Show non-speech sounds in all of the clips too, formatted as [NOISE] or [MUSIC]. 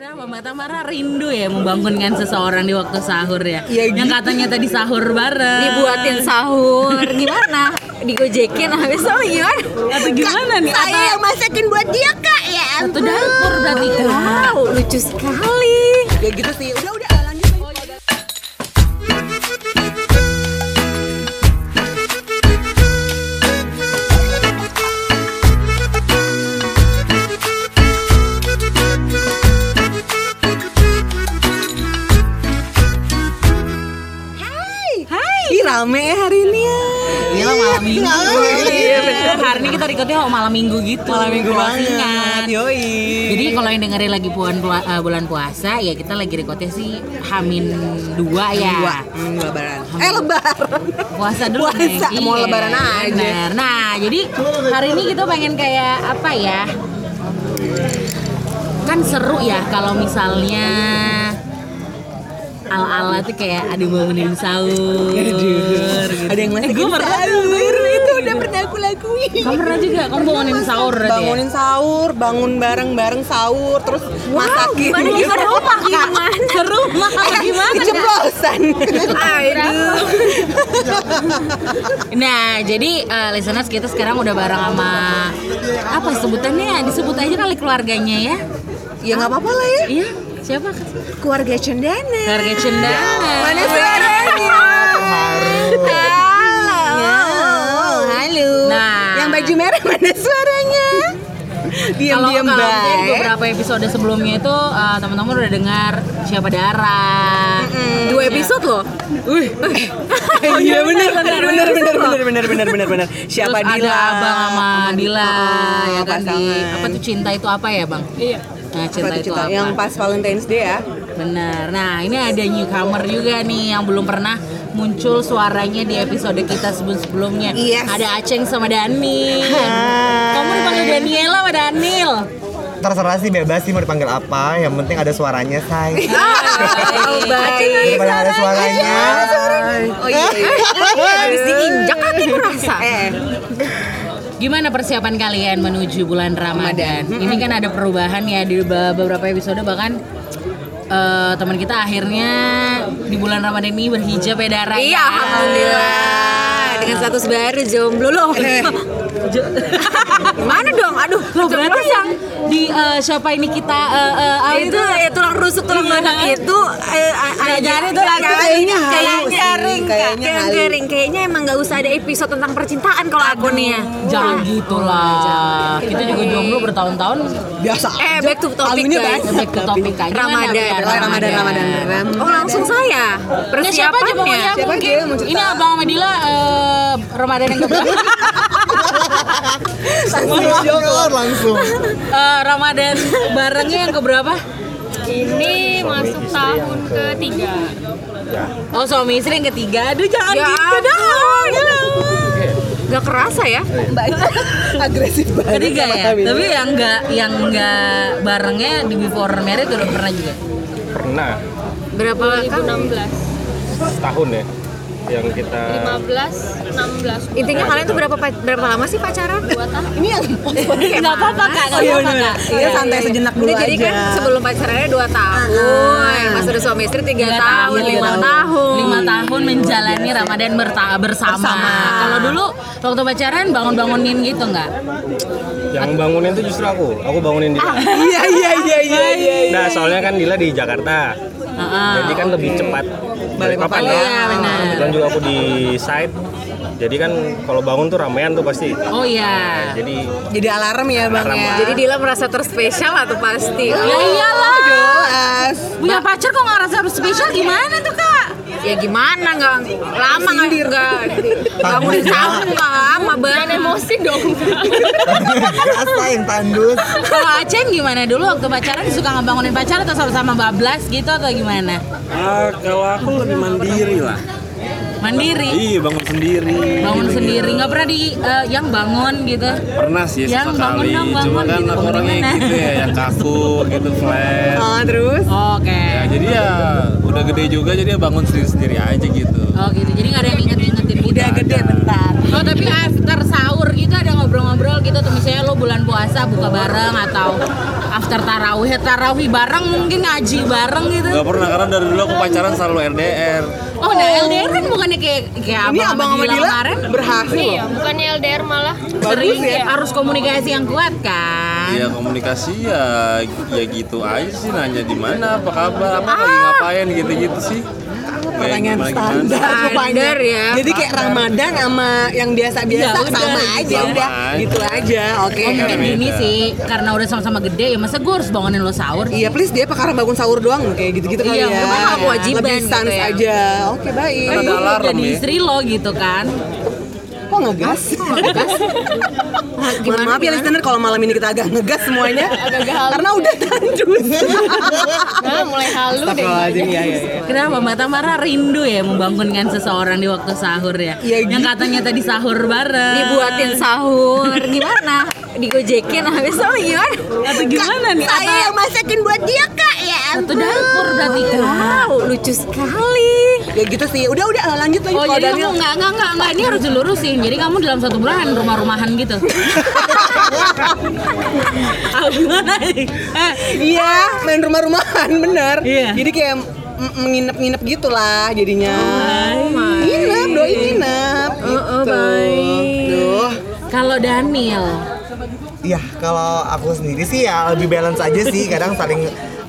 Kenapa Mbak Tamara rindu ya membangunkan seseorang di waktu sahur ya? Iya, Yang katanya tadi sahur bareng. dibuatin sahur gimana digojekin habis itu gimana Atau gimana nih? Saya Atau yang masakin buat dia kak ya. satu dapur kan? wow lucu sekali Ya gitu sih. Udah udah rame ya hari ini ya. Iya malam minggu. Iya, bener. Hari ini kita recordnya malam minggu gitu. Malam minggu banget. Yoi. Jadi kalau yang dengerin lagi bulan uh, bulan puasa ya kita lagi recordnya sih Hamin dua ya. Dua. Hmm, lebaran. Eh lebaran. Puasa dulu Puasa, Neng. mau Iya, lebaran aja. bener. Nah, jadi hari ini kita pengen kayak apa ya? Kan seru ya kalau misalnya ala-ala tuh kayak ada bangunin sahur gitu. Ada yang masih gue pernah itu udah pernah aku lakuin. Kamu pernah juga? Kamu bangunin sahur berarti ya? Bangunin sahur, bangun bareng-bareng sahur, terus masakin. gimana gimana rumah gimana Serumah gimana? Keceplosan. aduh Nah, jadi uh, listeners kita sekarang udah bareng sama apa sebutannya? Disebut aja kali keluarganya ya. ya nggak apa-apa lah ya. Iya, siapa? Keluarga Cendana. Keluarga Cendana. Mana suaranya? Halo. Halo. Nah. yang baju merah mana suaranya? Kalau Diam-diam baik. beberapa episode sebelumnya itu uh, teman-teman udah dengar siapa Dara. [LAUGHS] dua episode loh Iya benar benar benar benar benar benar benar benar benar. Siapa Terus Dila? ada Abang sama Dila Oh, ya kan di apa tuh cinta itu apa ya, Bang? Iya. Nah, cinta Apa itu cinta? apa? Yang pas Valentine's Day ya. Bener. Nah, ini ada newcomer juga nih yang belum pernah muncul suaranya di episode kita sebelum-sebelumnya. Yes. Ada Aceng sama Dani. Kamu dipanggil Daniela sama Daniel. terserah sih bebas sih mau dipanggil apa yang penting ada suaranya say [LAUGHS] oh baik ada suaranya oh iya iya. habis diinjak kaki merasa Eh, Gimana persiapan kalian menuju bulan Ramadan? Ini kan ada perubahan ya di be- beberapa episode bahkan eh, teman kita akhirnya di bulan Ramadan ini berhijab ya Dara. iya ya. alhamdulillah dengan status baru jomblo loh [LAUGHS] gimana [LAUGHS] dong aduh Loh berarti yang di eh, siapa ini kita eh, eh, ah, itu ya tulang rusuk tulang Iya. belakang itu eh, a- a- jadi a- tuh lagu kayaknya kayaknya halu kayaknya kayaknya kayaknya emang nggak usah ada episode tentang percintaan kalau aku nih ya Jangan gitu lah. Kita juga jomblo bertahun-tahun. biasa. eh back to topic guys Back to topic aja. Ramadan. Ramadan, Ramadan, Ramadan. oh langsung saya Nah, siapa aja pokoknya persiapannya Siapa mungkin aja cerita? ini abang Medila eh, Ramadan yang keberapa? [LAUGHS] keluar langsung Eh, Ramadan barengnya yang keberapa? Ini masuk tahun ketiga. Oh suami istri yang ketiga. Aduh jangan Ya gitu dong. Gak kerasa ya Agresif banget. Ketiga sama ya. kami. Tapi yang enggak yang enggak barengnya di before married udah pernah juga. pernah berapa lama 2016, setahun ya yang kita 15, 16. intinya kalian tuh berapa pa- berapa lama sih pacaran dua tahun. ini yang [LAUGHS] Enggak apa-apa Kak, enggak Iya apa-apa benar. Kak. Iya santai sejenak dulu jadi aja. kan sebelum pacarannya 2 tahun, pas udah suami istri 3 Tiga tahun, tahun, 5 tahun. lima tahun menjalani Ramadan berta- bersama. Bersama. Kalau dulu waktu pacaran bangun-bangunin gitu nggak? yang bangunin tuh justru aku aku bangunin Dila Iya iya iya iya iya. nah soalnya kan Dila di Jakarta Heeh. jadi kan lebih cepat balik papan Oh, iya, benar. kebetulan juga aku di site jadi kan kalau bangun tuh ramean tuh pasti Oh iya. jadi Jadi alarm ya bang Alarm, ya. Jadi Dila merasa terspesial atau pasti? Ya iyalah. jelas. Punya pacar kok nggak rasa spesial gimana tuh kak? Ya gimana nggak lama nggak nggak bangun sahur nggak lama banget. Emosi dong. Rasa yang tandus Kalau Aceng gimana dulu waktu pacaran suka ngebangunin pacar atau sama-sama bablas gitu atau gimana? Ah, kalau aku lebih mandiri lah. Mandiri. Iya, bangun sendiri. Bangun sendiri nggak pernah di eh, yang bangun gitu. Pernah sih Yang bangun sekali. dong, bangun Cuma kan gitu. orangnya gitu ya, yang kaku gitu, flat. Ah, terus Oke. Ya, jadi ya udah gede juga jadi ya bangun sendiri-sendiri aja gitu. Oh gitu. Jadi nggak ada yang inget-ingetin gitu. udah gede bentar. Oh tapi after sahur gitu ada ngobrol-ngobrol gitu tuh misalnya lo bulan puasa buka bareng atau after tarawih tarawih bareng mungkin ngaji bareng gitu Gak pernah karena dari dulu aku pacaran selalu RDR. oh nah LDR kan bukannya kayak kayak Ini abang abang sama Dila kemarin berhasil loh. Iya, bukannya LDR malah. sering ya. harus komunikasi yang kuat kan Ya komunikasi ya ya gitu aja sih nanya di mana apa kabar apa lagi ngapain gitu-gitu sih. Kayak Pertanyaan standar. Standar ya. Jadi kayak Ramadan sama yang biasa-biasa Ya udah, sama aja sama udah gitu aja. Oke. Oh mungkin gini sih, karena udah sama-sama gede ya masa gue harus bangunin lo sahur Iya please dia perkara bangun sahur doang kayak gitu-gitu kali Iya, ya. memang hak kewajiban Lebih gitu ya. aja. Oke baik. Kan ada alarm jadi ya. istri lo gitu kan Kok ngegas? Mohon maaf ya listener kalau malam ini kita agak ngegas semuanya. Halus Karena udah tandus. Nah, mulai halu deh. Astagfirullahaladzim ya ya. ya. Kenapa Mbak Tamara rindu ya membangunkan seseorang di waktu sahur ya? Ya, yang gitu. katanya tadi sahur bareng. Dibuatin sahur. Gimana? Digojekin habis itu gimana? Atau gimana nih? Saya yang masakin buat dia kak ya. Satu dapur berarti kan? Wow, lucu sekali. Ya gitu sih. Udah udah lanjut lanjut. Oh Kalau jadi Daniel- kamu nggak nggak nggak nggak ini harus dilurusin. Jadi kamu dalam satu bulan rumah-rumahan gitu. Ah [LAUGHS] gimana Iya, main rumah-rumahan bener. Iya. Jadi kayak menginap-nginap gitulah jadinya. nginep, doi nginep. gitu. baik. Duh. Kalau Daniel, Iya, kalau aku sendiri sih ya lebih balance aja sih. Kadang saling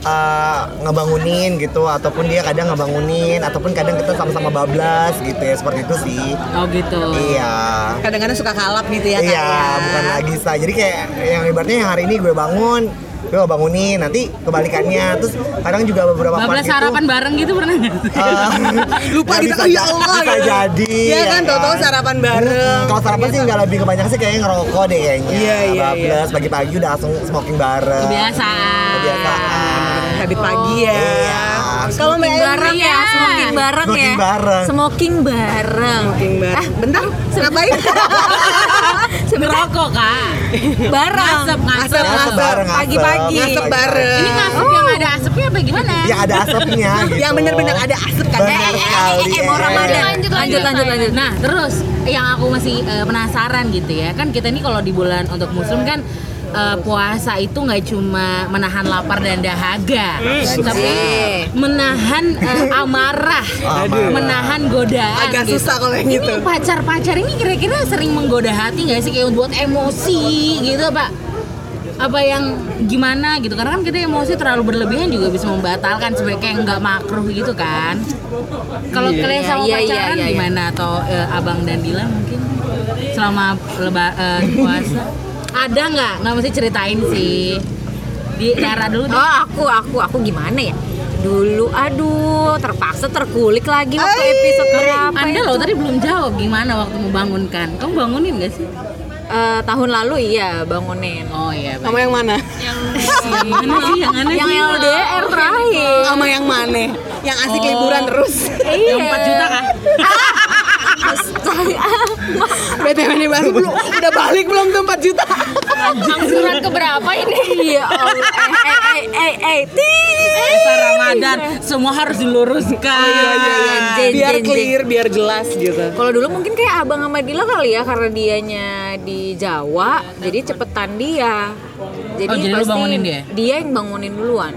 uh, ngebangunin gitu, ataupun dia kadang ngebangunin, ataupun kadang kita sama-sama bablas gitu ya, seperti itu sih. oh gitu. Iya. Kadang-kadang suka kalap gitu ya. Iya, ya. bukan lagi sah. Jadi kayak yang ibaratnya yang hari ini gue bangun, gak bangunin, nanti kebalikannya. Terus kadang juga beberapa Bablas gitu, sarapan bareng gitu pernah nggak? uh, [LAUGHS] Lupa ya gitu, oh ya Allah. bisa gitu. jadi. Iya kan, ya tahu-tahu sarapan bareng. Hmm, kalau sarapan sih nggak lebih kebanyakan sih kayaknya ngerokok deh kayaknya. Iya, iya, Bablas pagi-pagi udah langsung smoking bareng. Kebiasaan. Kebiasaan. Habis pagi ya. Iya. Kalau Emily bareng ya, smoking bareng ya. Smoking bareng. Smoking bareng. Smoking bareng. Bentar, ngapain? [LAUGHS] Ngerokok kak. Bareng. Ngasep, ngasep. Ngasep. Pagi-pagi. Ngasep bareng. Ini ngasep yang ada asapnya apa gimana? Ya ada asapnya [LAUGHS] gitu. Yang bener-bener ada asap kan. Bener Eh, eh, eh, sekali, eh, mau eh. Ramadan. Lanjut, Lanjut, lanjut, lanjut. Nah, terus yang aku masih eh, penasaran gitu ya, kan kita ini kalau di bulan untuk muslim kan eh, puasa itu nggak cuma menahan lapar dan dahaga, tapi menahan eh, amarah, Amarah. menahan godaan. Agak gitu. susah kalau yang Ini gitu. pacar-pacar ini kira-kira sering menggoda hati nggak sih kayak buat emosi gitu, Pak? apa yang gimana gitu karena kan kita emosi terlalu berlebihan juga bisa membatalkan sebagai kayak nggak makruh gitu kan kalau kalian sama Iya, iya, pacaran iya, iya. gimana atau eh, abang dan Dila mungkin selama leba eh, puasa ada nggak nggak mesti ceritain sih di Dara dulu deh. Oh aku aku aku gimana ya? Dulu aduh terpaksa terkulik lagi waktu episode berapa Anda loh tadi belum jawab gimana waktu membangunkan. Kamu bangunin gak sih? Eh, tahun lalu iya bangunin. Oh iya. Sama yang mana? Gimana sih yang aneh Yang? LDR terakhir. Sama yang mana? Yang asik Oh. liburan terus. Yang 4 juta kah? [LAUGHS] BTW nih baru belum udah balik belum tuh 4 juta. Angsuran keberapa ini? Iya Allah. Eh eh eh eh eh. Puasa Ramadan semua harus diluruskan. iya, Jen, Biar jen, jen. clear, biar jelas gitu. Kalau dulu mungkin kayak abang sama Dila kali ya karena dianya di Jawa, jadi cepetan dia. Jadi, Oh, jadi lu pasti bangunin dia? Dia yang bangunin duluan.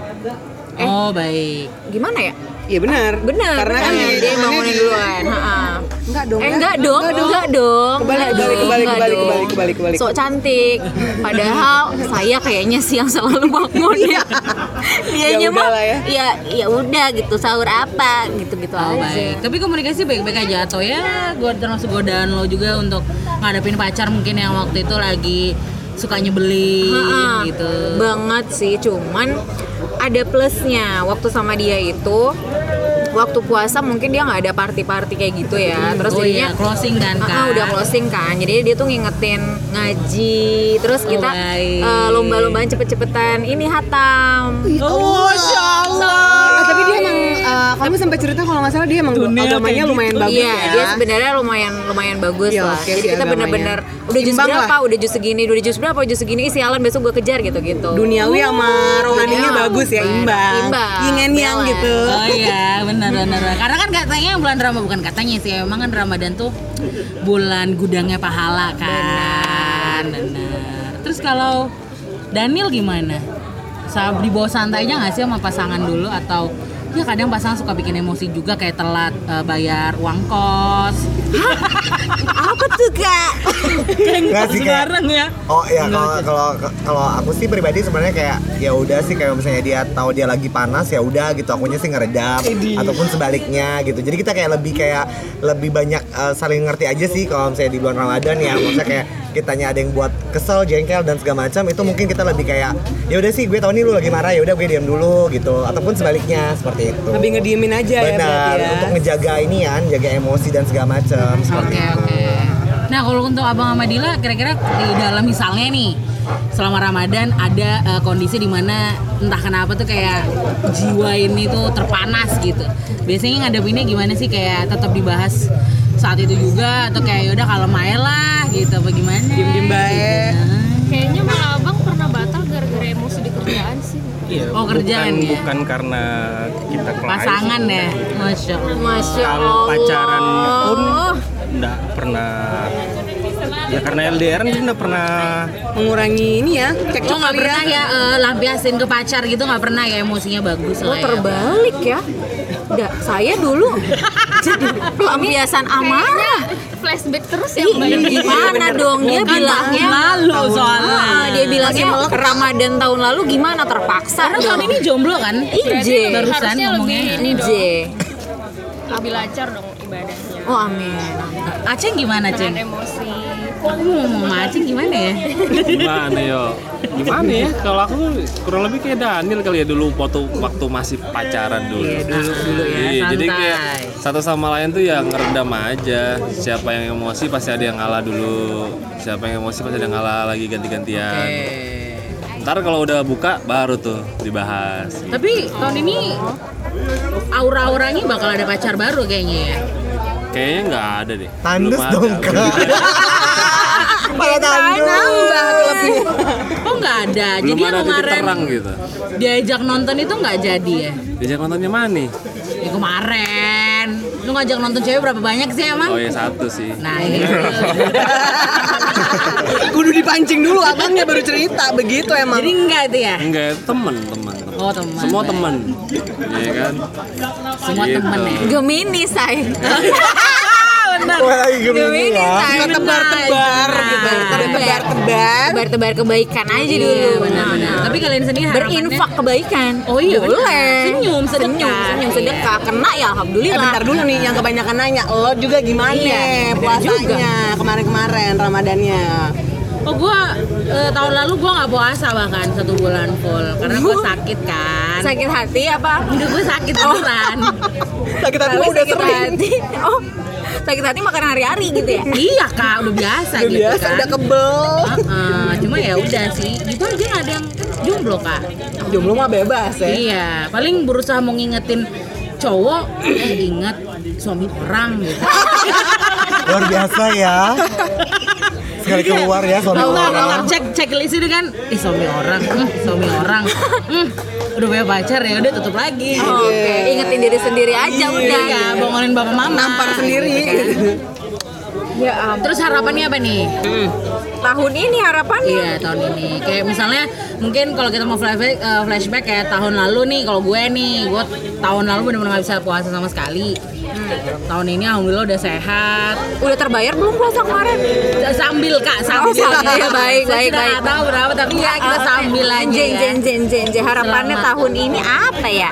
Eh. Oh baik. Gimana ya? Iya benar. Bener. Karena kan dia yang bangunin duluan. Ha-ha. Enggak dong. Eh enggak dong, enggak dong. Kebalik, enggak kebalik, dong, kebalik, kebalik, kebalik, kebalik, kebalik. Sok cantik. Padahal saya kayaknya sih yang selalu bangun ya. Dianya Ya mah udahlah ya. ya ya udah gitu sahur apa gitu-gitu Oh aja. baik. Tapi komunikasi baik-baik aja atau ya gue termasuk godaan lo juga untuk ngadepin pacar mungkin yang waktu itu lagi suka nyebelin Ha-ha. gitu. Banget sih, cuman ada plusnya waktu sama dia itu waktu puasa mungkin dia nggak ada party-party kayak gitu ya. Terus oh jadinya iya, closing kan Ah, kan. udah closing kan, jadi dia tuh ngingetin ngaji, terus kita baik. eh, lomba-lombaan cepet-cepetan ini hatam. Oh, nggak salah dia emang Dunia agamanya kayak lumayan gitu. bagus Iya, ya. dia sebenarnya lumayan lumayan bagus Iya, lah. oke Jadi sih kita bener-bener udah jus berapa, udah jus segini, udah jus berapa, jus segini, sialan besok gua kejar gitu-gitu. Duniawi sama rohaninya Iya. bagus ya, imbang. Imbang, Yin and yang gitu. Oh iya, [LAUGHS] benar benar. Karena kan katanya bulan Ramadan bukan katanya sih, emang kan Ramadan tuh bulan gudangnya pahala kan. Benar. Terus kalau Daniel gimana? Sa- di bawah santainya nggak sih sama pasangan dulu atau ya kadang pasangan suka bikin emosi juga kayak telat eh, bayar uang kos Apa tuh kak? Nggak sih, sekarang ya Oh ya kalau kalau kalau aku sih pribadi sebenarnya kayak ya udah sih kayak misalnya dia tahu dia lagi panas ya udah gitu akunya sih ngeredam ataupun sebaliknya gitu. Jadi kita kayak lebih kayak lebih banyak eh, saling ngerti aja sih kalau misalnya di bulan Ramadan ya maksudnya kayak kitanya ada yang buat kesel, jengkel dan segala macam itu mungkin kita lebih kayak ya udah sih gue tahu nih lu lagi marah ya udah gue diam dulu gitu ataupun sebaliknya seperti itu. Lebih ngediemin aja ya Benar, ya. untuk ngejaga ini ya, jaga emosi dan segala macam. Oke oke. Nah kalau untuk abang sama Dila, kira-kira di dalam misalnya nih selama Ramadan ada eh, kondisi di mana entah kenapa tuh kayak jiwa ini tuh terpanas gitu. Biasanya ngadepinnya gimana sih kayak tetap dibahas saat itu juga atau kayak yaudah kalau main lah gitu apa gimana? Diem-diem baik. Gitu. Kayaknya malah abang pernah batal gara-gara emosi di kerjaan sih. Iya, Oh, kerjaan bukan, ya? bukan karena kita Pasangan ya, masya Allah. Masya Kalau pacaran pun enggak pernah ya karena LDR kan enggak pernah Mengurangi ini ya, cekcok nggak kali pernah ya eh, lampiasin ke pacar gitu nggak pernah ya emosinya bagus lah ya. terbalik ya. Nggak, saya dulu [LAUGHS] jadi pelampiasan amarah. Flashback terus ya mbak. gimana dong dia bilangnya tahun lalu soalnya. Ah, dia bilangnya Ramadan tahun lalu gimana terpaksa Karena tahun ini jomblo kan? Ije Barusan ngomongnya. ini dong. Ije Lebih lancar dong ibadahnya. Oh amin Aceh gimana, Ceng? Emosi. Kok lu mau ngomong sama Aceh gimana ya? Gimana yo? Gimana ya? Kalau aku kurang lebih kayak Daniel kali ya dulu waktu waktu masih pacaran dulu. Iya, dulu dulu ya, Iya, jadi kayak satu sama lain tuh ya ngeredam aja. Siapa yang emosi pasti ada yang ngalah dulu. Siapa yang emosi pasti ada yang ngalah lagi ganti-gantian. Ntar kalau udah buka baru tuh dibahas. Tapi tahun ini aura-auranya bakal ada pacar baru kayaknya ya. Kayaknya nggak ada deh. Ada. dong kak. Malah tandus. nambah lebih. Oh nggak ada. Belum Jadi yang ada kemarin terang gitu. diajak nonton itu nggak jadi ya? Diajak nontonnya mana nih? Ya kemarin. Lu ngajak nonton cewek berapa banyak sih emang? Oh ya satu sih. Nah [LAUGHS] itu. Kudu dipancing dulu abangnya baru cerita begitu emang. Jadi enggak itu ya? Enggak, temen, temen. Oh teman. Semua temen. Iya kan? Semua Gitu. temen ya. Gemini say [LAUGHS] Bener. Wah lagi gemini ya. Suka tebar-tebar gitu. Tebar-tebar. tebar-tebar kebaikan aja Iya, dulu benar-benar. Tapi kalian sendiri harapannya- berinfak kebaikan Oh iya, boleh benar. Senyum, sedekah. senyum, senyum sedekah kena ya Eh, alhamdulillah bentar dulu nih yang kebanyakan nanya, lo juga gimana Iya, puasanya kemarin-kemarin Ramadannya? Oh gua eh, tahun lalu gua nggak puasa bahkan satu bulan full karena gua [LAUGHS] sakit kan. sakit hati apa Enggak gue sakit beneran. [LAUGHS] Sakit hati udah sakit sering. hati oh sakit hati makan hari-hari gitu ya iya kak udah biasa Udah gitu biasa, kan. udah kebel. Heeh, cuma ya udah sih. Gitu aja nggak ada yang jomblo kak. Jomblo mah bebas ya. Iya, paling berusaha mau ngingetin cowok eh inget suami orang gitu. [LAUGHS] Luar biasa ya. Sekali keluar ya suami kalau orang. cek cek list itu kan, ih suami orang, hmm, suami orang, hmm, udah punya pacar ya udah tutup lagi. oke ingetin diri sendiri aja udah Iya, bangunin bapak mama. Nampar sendiri. ya ampun. Terus harapannya apa nih? Tahun ini harapannya Iya tahun ini. Kayak misalnya mungkin kalau kita mau flashback, eh, flashback kayak tahun lalu nih, kalau gue nih, gue tahun lalu benar-benar nggak bisa puasa sama sekali. Tahun ini alhamdulillah udah sehat. udah terbayar belum puasa kemarin Sambil kak, sambil. Oh, sambil. Baik, Saya baik, baik. tahu berapa tapi ya kita sambil aja. Ya. jen, jen, jen, jen. Harapannya Selamat. tahun ini apa ya?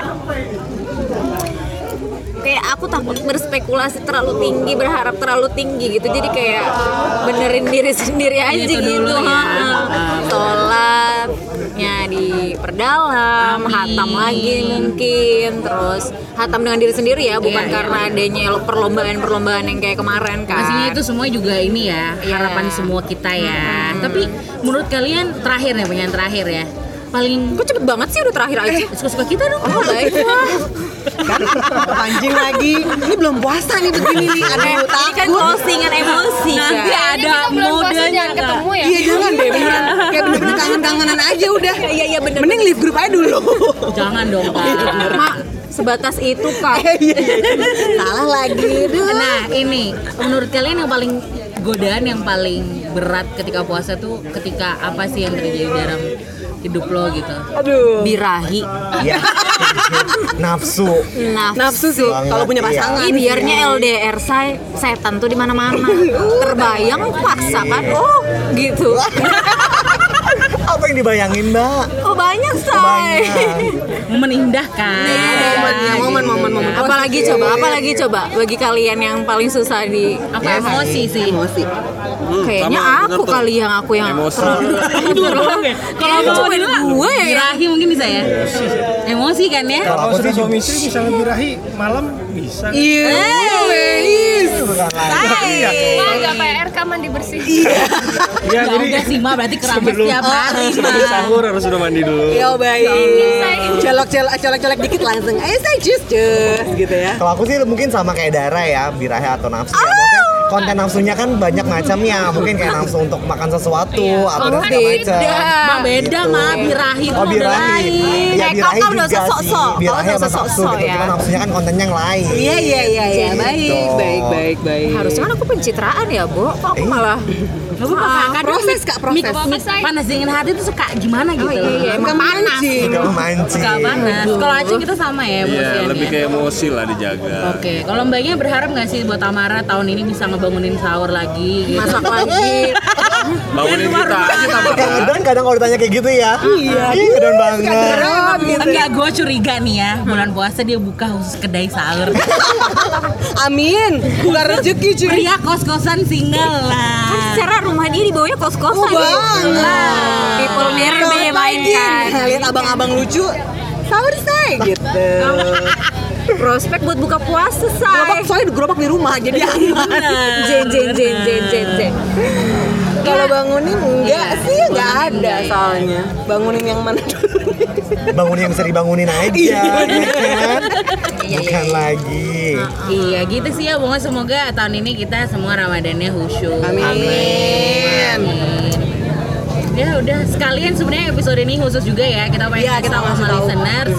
Kayak aku takut berspekulasi terlalu tinggi, berharap terlalu tinggi gitu. Jadi kayak benerin diri sendiri aja Itu gitu. dulu ya. Sholatnya diperdalam, Amin. hatam lagi mungkin. Terus hatam dengan diri sendiri ya, bukan Iya, karena adanya perlombaan-perlombaan yang kayak kemarin kan. Pastinya itu semua juga ini ya Iya. harapan semua kita ya. Tapi menurut kalian terakhir ya pertanyaan terakhir ya paling Kok cepet banget sih udah terakhir aja? suka-suka kita dong. Oh baiklah. Pancing lagi. Ini belum puasa nih begini nih. Aduh, Ini kan takut. closingan emosi Nanti kan. ada puasa modenya jangan ketemu ya. Iya jangan deh, beneran. Kayak bener-bener [LAUGHS] kangen-kangenan aja udah. Iya iya bener. Mending leave group aja dulu. Jangan dong kak. Mak, sebatas itu kak. Iya, iya, iya. Salah lagi. Nah ini menurut kalian yang paling godaan yang paling berat ketika puasa tuh ketika apa sih yang terjadi dalam hidup lo gitu Aduh. Birahi. ya nafsu Nafsu. Nafsu sih kalau punya iya. pasangan. Ih, biarnya LDR saya setan tuh di mana-mana. [LAUGHS] Terbayang paksa kan? Oh, gitu. [LAUGHS] apa yang dibayangin mbak? Oh, banyak say. banyak. Momen indah kan? Momen ya, momen momen momen. Apalagi coba, apalagi coba bagi kalian yang paling susah di aku emosi sih? Emosi. kayaknya sama, bener aku tuh. kali yang aku yang Emosi. terlalu kalau Kayaknya mau gue ya. birahi mungkin bisa ya? Emosi kan ya? Kalau aku sih suami istri misalnya birahi malam bisa. Iya. wes. bukan lagi Ma nggak PR kan mandi bersih. Iya, ya jadi udah sih mah berarti keramas sebelum tiap hari sebelum sahur harus sudah mandi dulu. Yo baik. Colok colok colok colok dikit langsung. Ayo saya jus jus gitu ya. Kalau aku sih mungkin sama kayak darah ya, birahi atau nafsu ya. Konten nafsunya kan banyak macamnya. Mungkin kayak nafsu untuk makan sesuatu atau dan segala macam. Bang beda Gitu. mah birahi Oh udah birahi. lain Iya Eh, birahi udah juga sih. sosok-sok. Birahi Kakak sama nafsu gitu. ya. Cuma nafsunya kan kontennya yang lain. Iya iya iya iya. Gitu. Baik baik baik baik baik. Harusnya kan aku pencitraan ya, Bu. Kok aku malah Gak apa-apa, kadang proses, Kak, proses. panas dingin hati tuh suka gimana gitu iya, iya. Emang panas. mancing. Suka memancing. suka panas kalau Aceh kita sama ya Iya, lebih kayak emosi lah dijaga. Oke, kalau mbaknya berharap nggak sih buat Tamara tahun ini bisa ngebangunin sahur lagi gitu? masak lagi. Bangunin kita aja. Kadang kadang kalau ditanya kayak gitu ya. Iya. Iya dan banget. Enggak, gue curiga nih ya bulan puasa dia buka khusus kedai sahur. Amin. Bukan rezeki cuy. Pria kos-kosan single lah. Kan secara rumah dia di bawahnya kos-kosan. Oh, banget. People nearby Selamat main pagi. kan. Nah, Lihat abang-abang lucu. Sahur say gitu. [LAUGHS] Prospek buat buka puasa, Gerobak say. soalnya gerobak di rumah jadi aman. [LAUGHS] Jen jen jen jen jen jen. Kalau bangunin enggak Iya, sih enggak bangunin ada enggak ya. soalnya. Bangunin yang mana dulu? Bangun yang bisa dibangunin aja, ya kan? Iya, Bukan lagi. Iya gitu sih ya, pokoknya semoga tahun ini kita semua Ramadannya khusyuk. Amin. Ya udah sekalian sebenarnya episode ini khusus juga ya kita pengen Iya, kasih kita sama tahu. listeners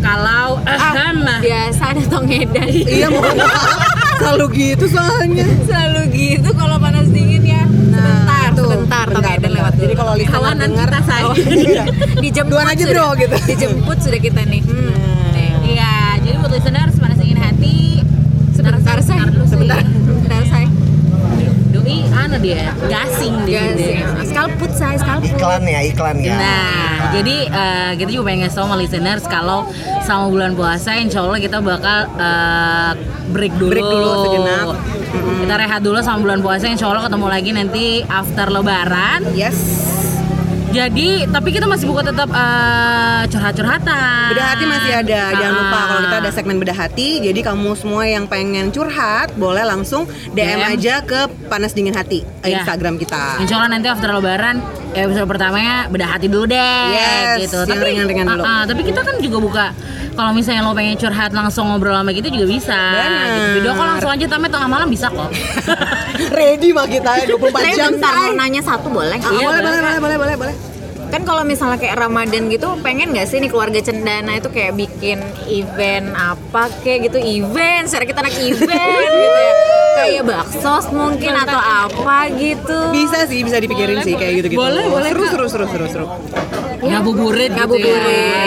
kalau ahem Biasa ada tongedan. Iya mohon maaf. Selalu gitu soalnya. Selalu gitu kalau panas dingin ya. Sebentar, tuh. sebentar, Bentar, bentar. lewat. Jadi kalau listener kawanan dengar, kita saya. [LAUGHS] dijemput Duluan aja, sudah. bro, gitu. Dijemput sudah kita nih. Hmm. Iya, listeners panas dingin hati Sebentar, say. Sebentar. Sebentar, sebentar, say. Doi anu dia, gasing dia. Gasing. Skalput, say, skalput. Iklan ya, iklan ya. Nah, jadi eh, kita juga pengen ngasih tau sama listeners kalau sama bulan puasa insya Allah kita bakal eh, break dulu. Break dulu sejenak. Kita rehat dulu sama bulan puasa insya Allah ketemu lagi nanti after lebaran. Yes. Jadi, tapi kita masih buka tetap eh, curhat-curhatan. Bedah hati masih ada. Jangan Ah. lupa kalau kita ada segmen bedah hati. Jadi kamu semua yang pengen curhat boleh langsung DM, DM. aja ke panas dingin hati Ya. Instagram kita. Insya Allah nanti after lebaran episode pertamanya bedah hati dulu deh Yes, gitu. yang ringan-ringan dulu. Ah, ah, tapi kita kan juga buka kalau misalnya lo pengen curhat langsung ngobrol sama kita juga bisa. Benar. Gitu. Video call langsung aja tapi tengah malam bisa kok. [LAUGHS] Ready mah kita 24 Saya jam. bentar mau nanya satu boleh? Ah, Iya, boleh, boleh. boleh, boleh, boleh, boleh, boleh. Kan kalau misalnya kayak Ramadan gitu, pengen nggak sih nih keluarga cendana itu kayak bikin event apa kayak gitu event, secara kita anak event gitu ya, kayak baksos mungkin atau apa gitu. Bisa sih, bisa dipikirin sih kayak gitu-gitu. Boleh, boleh, Seru, seru, seru, seru, seru. Ngabuburit gitu Ngabuburit.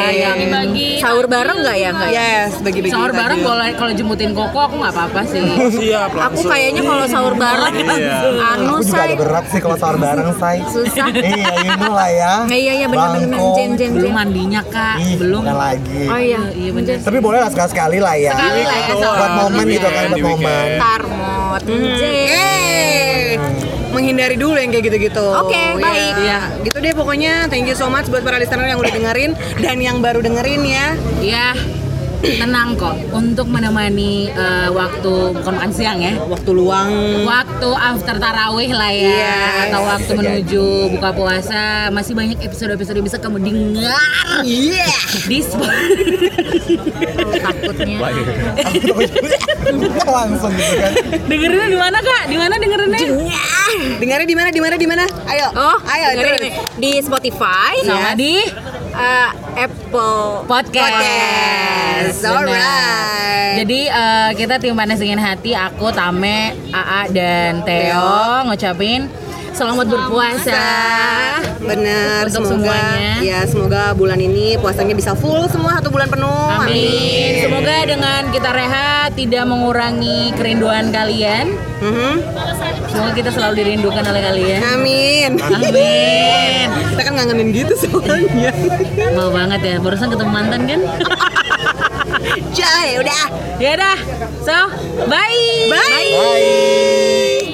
ya. Yang Bagi Sahur bareng nggak ya nggak? ya? Yes, bagi-bagi. sahur takjil. bareng boleh kalau jemputin koko aku nggak apa-apa sih. [LAUGHS] Siap Aku kayaknya kalau sahur bareng, Iya. anu Aku juga say berat sih kalau sahur bareng, say. susah. iya, you know lah ya. [LAUGHS] Iya iya benar-benar Bangkong. jen jen Belum mandinya kak, Ih, belum. lagi. Oh iya. Iya bener. Tapi boleh lah sekali-sekali lah ya. Sekali lah ya, Buat momen ini gitu ya. kan, buat Di momen. Tarmot, jen. Menghindari dulu yang kayak gitu-gitu. Oke, baik. Ya, gitu deh pokoknya. Thank you so much buat para listener yang udah dengerin dan yang baru dengerin ya. Ya, tenang kok untuk menemani eh, waktu bukan makan siang ya. Waktu luang. Waktu after tarawih lah ya Yes. atau waktu menuju buka puasa masih banyak episode-episode yang bisa kamu dengar Iya. di Spotify. [LAUGHS] Takutnya. Langsung gitu kan. Dengerinnya di mana kak? Di mana dengerinnya? Dengarnya di mana? Di mana? Di mana? Ayo. Oh, ayo dengerin di Spotify Sama di eh, Apple podcast. Podcast. Alright. Jadi eh, kita tim panas dingin hati, aku Tame, AA dan Theo ngucapin selamat berpuasa. Bener, Untuk semoga semuanya. ya semoga bulan ini puasanya bisa full semua satu bulan penuh. Amin. Semoga dengan kita rehat tidak mengurangi kerinduan kalian. Mhm. Semoga kita selalu dirindukan oleh kalian. Amin. Amin. [LAUGHS] Kita kan ngangenin gitu soalnya. Mau banget ya, barusan ketemu mantan kan? [LAUGHS] Coy, udah. ya dah. So, bye. Bye.